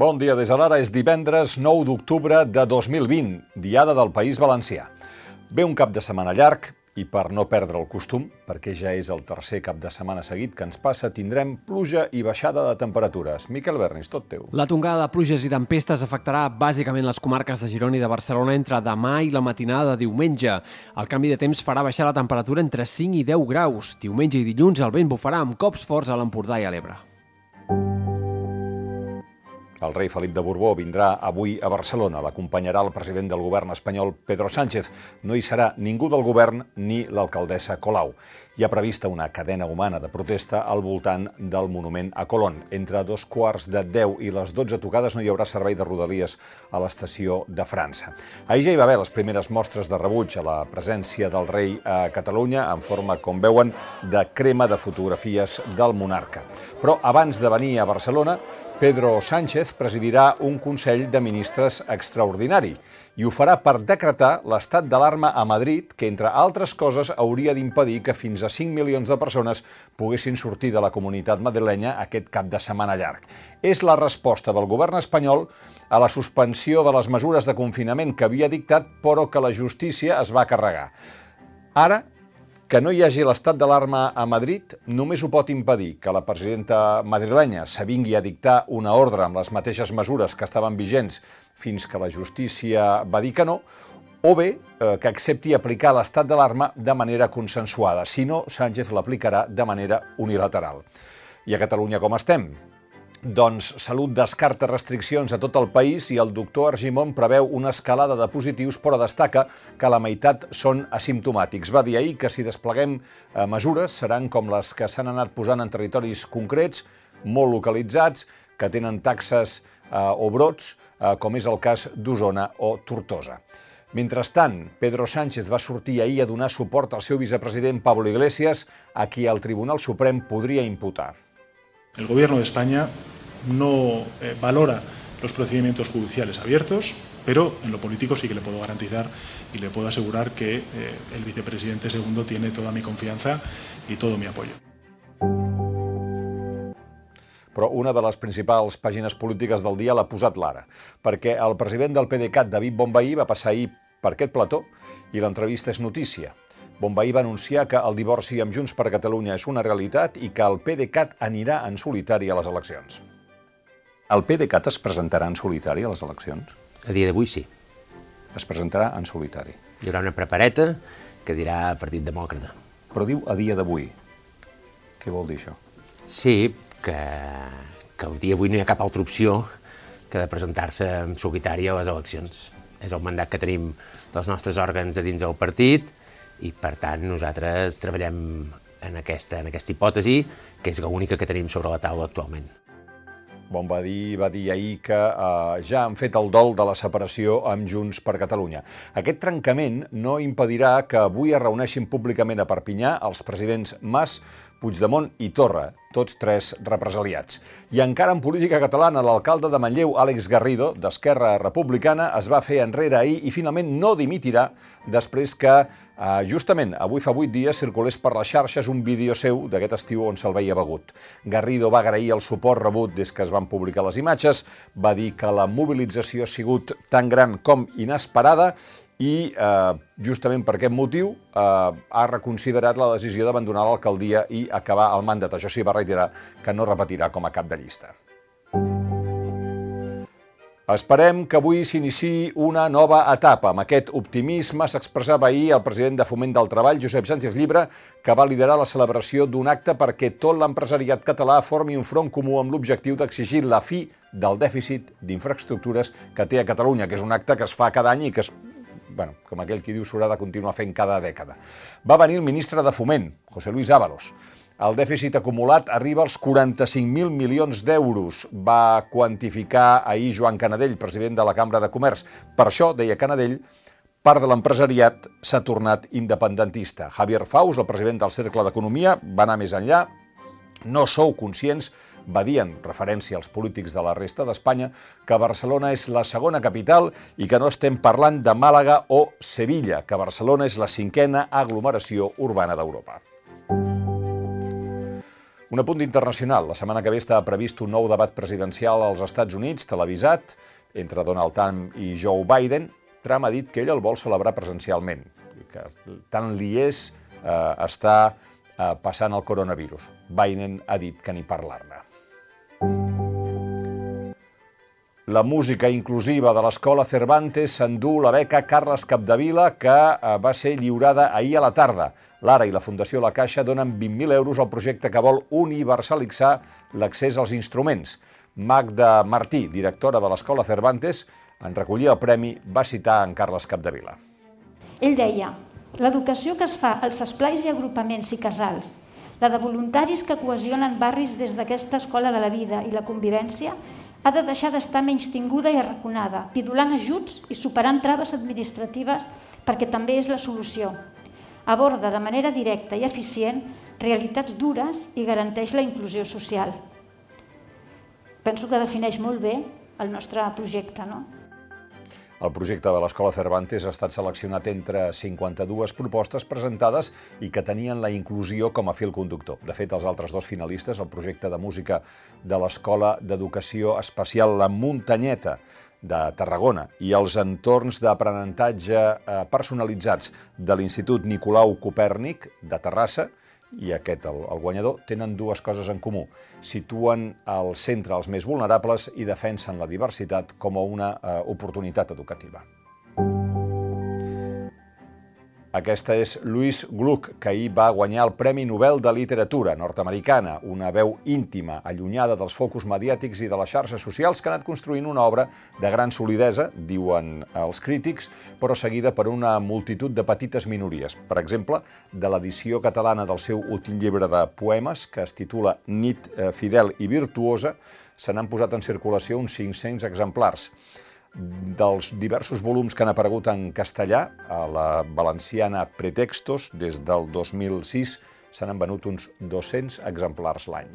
Bon dia des de l'ara. És divendres 9 d'octubre de 2020, diada del País Valencià. Ve un cap de setmana llarg i per no perdre el costum, perquè ja és el tercer cap de setmana seguit que ens passa, tindrem pluja i baixada de temperatures. Miquel Bernis, tot teu. La tongada de pluges i tempestes afectarà bàsicament les comarques de Girona i de Barcelona entre demà i la matinada de diumenge. El canvi de temps farà baixar la temperatura entre 5 i 10 graus. Diumenge i dilluns el vent bufarà amb cops forts a l'Empordà i a l'Ebre. El rei Felip de Borbó vindrà avui a Barcelona. L'acompanyarà el president del govern espanyol, Pedro Sánchez. No hi serà ningú del govern ni l'alcaldessa Colau. Hi ha prevista una cadena humana de protesta al voltant del monument a Colón. Entre dos quarts de 10 i les 12 tocades no hi haurà servei de rodalies a l'estació de França. Ahir ja hi va haver les primeres mostres de rebuig a la presència del rei a Catalunya en forma, com veuen, de crema de fotografies del monarca. Però abans de venir a Barcelona, Pedro Sánchez presidirà un Consell de Ministres extraordinari i ho farà per decretar l'estat d'alarma a Madrid, que, entre altres coses, hauria d'impedir que fins a 5 milions de persones poguessin sortir de la comunitat madrilenya aquest cap de setmana llarg. És la resposta del govern espanyol a la suspensió de les mesures de confinament que havia dictat, però que la justícia es va carregar. Ara, que no hi hagi l'estat d'alarma a Madrid només ho pot impedir que la presidenta madrilenya s'avingui a dictar una ordre amb les mateixes mesures que estaven vigents fins que la justícia va dir que no, o bé eh, que accepti aplicar l'estat d'alarma de manera consensuada. Si no, Sánchez l'aplicarà de manera unilateral. I a Catalunya com estem? Doncs Salut descarta restriccions a tot el país i el doctor Argimon preveu una escalada de positius, però destaca que la meitat són asimptomàtics. Va dir ahir que si despleguem eh, mesures seran com les que s'han anat posant en territoris concrets, molt localitzats, que tenen taxes eh, o brots, eh, com és el cas d'Osona o Tortosa. Mentrestant, Pedro Sánchez va sortir ahir a donar suport al seu vicepresident Pablo Iglesias, a qui el Tribunal Suprem podria imputar. El Gobierno de España no eh, valora los procedimientos judiciales abiertos, pero en lo político sí que le puedo garantizar y le puedo asegurar que eh, el vicepresidente segundo tiene toda mi confianza y todo mi apoyo. Però una de les principals pàgines polítiques del dia l'ha posat l'ara, perquè el president del PDeCAT, David Bombaí, va passar ahir per aquest plató i l'entrevista és notícia. Bombaí va anunciar que el divorci amb Junts per Catalunya és una realitat i que el PDeCAT anirà en solitari a les eleccions. El PDeCAT es presentarà en solitari a les eleccions? A dia d'avui sí. Es presentarà en solitari. Hi haurà una prepareta que dirà Partit Demòcrata. Però diu a dia d'avui. Què vol dir això? Sí, que, que el dia d'avui no hi ha cap altra opció que de presentar-se en solitari a les eleccions. És el mandat que tenim dels nostres òrgans a dins del partit i, per tant, nosaltres treballem en aquesta, en aquesta hipòtesi, que és l'única que tenim sobre la taula actualment. Bon va dir, va dir ahir que eh, ja han fet el dol de la separació amb Junts per Catalunya. Aquest trencament no impedirà que avui es reuneixin públicament a Perpinyà els presidents Mas, Puigdemont i Torra, tots tres represaliats. I encara en política catalana, l'alcalde de Manlleu, Àlex Garrido, d'Esquerra Republicana, es va fer enrere ahir i finalment no dimitirà després que Uh, justament avui fa vuit dies circulés per les xarxes un vídeo seu d'aquest estiu on se'l veia begut. Garrido va agrair el suport rebut des que es van publicar les imatges, va dir que la mobilització ha sigut tan gran com inesperada i eh, justament per aquest motiu eh, ha reconsiderat la decisió d'abandonar l'alcaldia i acabar el mandat. Això sí, va reiterar que no repetirà com a cap de llista. Esperem que avui s'iniciï una nova etapa. Amb aquest optimisme s'expressava ahir el president de Foment del Treball, Josep Sánchez Llibre, que va liderar la celebració d'un acte perquè tot l'empresariat català formi un front comú amb l'objectiu d'exigir la fi del dèficit d'infraestructures que té a Catalunya, que és un acte que es fa cada any i que es bueno, com aquell qui diu s'haurà de continuar fent cada dècada. Va venir el ministre de Foment, José Luis Ábalos, el dèficit acumulat arriba als 45.000 milions d'euros, va quantificar ahir Joan Canadell, president de la Cambra de Comerç. Per això, deia Canadell, part de l'empresariat s'ha tornat independentista. Javier Faus, el president del Cercle d'Economia, va anar més enllà. No sou conscients, va dir en referència als polítics de la resta d'Espanya, que Barcelona és la segona capital i que no estem parlant de Màlaga o Sevilla, que Barcelona és la cinquena aglomeració urbana d'Europa. Un apunt internacional. La setmana que ve està previst un nou debat presidencial als Estats Units, televisat, entre Donald Trump i Joe Biden. Trump ha dit que ell el vol celebrar presencialment, que tant li és eh, està eh, passant el coronavirus. Biden ha dit que ni parlar-ne. La música inclusiva de l'Escola Cervantes s'endú la beca Carles Capdevila, que eh, va ser lliurada ahir a la tarda. L'Ara i la Fundació La Caixa donen 20.000 euros al projecte que vol universalitzar l'accés als instruments. Magda Martí, directora de l'Escola Cervantes, en recollir el premi, va citar en Carles Capdevila. Ell deia, l'educació que es fa als esplais i agrupaments i casals, la de voluntaris que cohesionen barris des d'aquesta escola de la vida i la convivència, ha de deixar d'estar menys tinguda i arraconada, pidulant ajuts i superant traves administratives perquè també és la solució. Aborda de manera directa i eficient realitats dures i garanteix la inclusió social penso que defineix molt bé el nostre projecte. No? El projecte de l'Escola Cervantes ha estat seleccionat entre 52 propostes presentades i que tenien la inclusió com a fil conductor. De fet, els altres dos finalistes, el projecte de música de l'Escola d'Educació Especial La Muntanyeta, de Tarragona i els entorns d'aprenentatge eh, personalitzats de l'Institut Nicolau Copèrnic de Terrassa, i aquest, el, el guanyador, tenen dues coses en comú. Situen al centre els més vulnerables i defensen la diversitat com a una eh, oportunitat educativa. Aquesta és Louise Gluck, que ahir va guanyar el Premi Nobel de Literatura nord-americana, una veu íntima, allunyada dels focus mediàtics i de les xarxes socials que ha anat construint una obra de gran solidesa, diuen els crítics, però seguida per una multitud de petites minories. Per exemple, de l'edició catalana del seu últim llibre de poemes, que es titula Nit eh, fidel i virtuosa, se n'han posat en circulació uns 500 exemplars dels diversos volums que han aparegut en castellà, a la valenciana Pretextos, des del 2006, se n'han venut uns 200 exemplars l'any.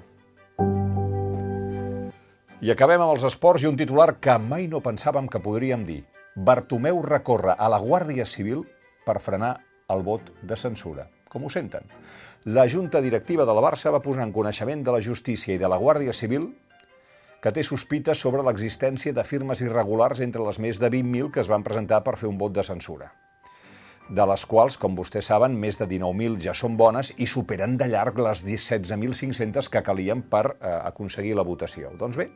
I acabem amb els esports i un titular que mai no pensàvem que podríem dir. Bartomeu recorre a la Guàrdia Civil per frenar el vot de censura. Com ho senten? La Junta Directiva de la Barça va posar en coneixement de la Justícia i de la Guàrdia Civil que té sospites sobre l'existència de firmes irregulars entre les més de 20.000 que es van presentar per fer un vot de censura de les quals, com vostès saben, més de 19.000 ja són bones i superen de llarg les 16.500 que calien per eh, aconseguir la votació. Doncs bé,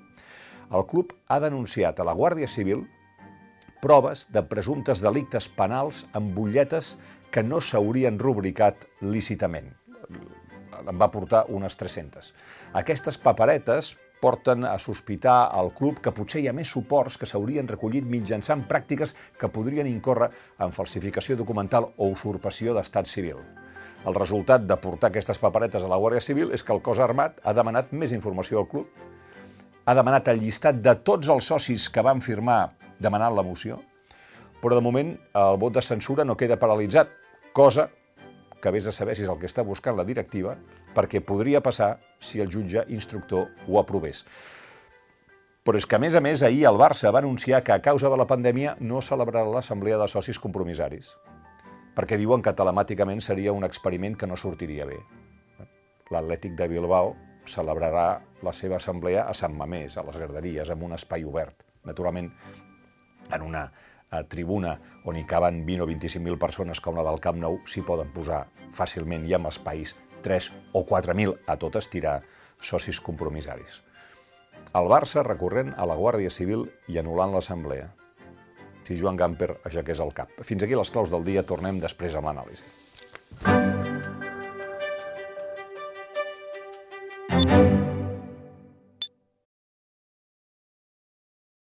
el club ha denunciat a la Guàrdia Civil proves de presumptes delictes penals amb butlletes que no s'haurien rubricat lícitament. En va portar unes 300. Aquestes paperetes porten a sospitar al club que potser hi ha més suports que s'haurien recollit mitjançant pràctiques que podrien incórrer en falsificació documental o usurpació d'estat civil. El resultat de portar aquestes paperetes a la Guàrdia Civil és que el cos armat ha demanat més informació al club, ha demanat el llistat de tots els socis que van firmar demanant la moció, però de moment el vot de censura no queda paralitzat, cosa que vés a saber si és el que està buscant la directiva, perquè podria passar si el jutge instructor ho aprovés. Però és que, a més a més, ahir el Barça va anunciar que a causa de la pandèmia no celebrarà l'assemblea de socis compromisaris, perquè diuen que telemàticament seria un experiment que no sortiria bé. L'Atlètic de Bilbao celebrarà la seva assemblea a Sant Mamés, a les Garderies, en un espai obert. Naturalment, en una a tribuna on hi caben 20 o 25.000 persones com la del Camp Nou, s'hi poden posar fàcilment i amb espais 3 o 4.000 a tot estirar socis compromissaris. El Barça recorrent a la Guàrdia Civil i anul·lant l'assemblea. Si Joan Gamper aixequés el cap. Fins aquí les claus del dia, tornem després amb l'anàlisi.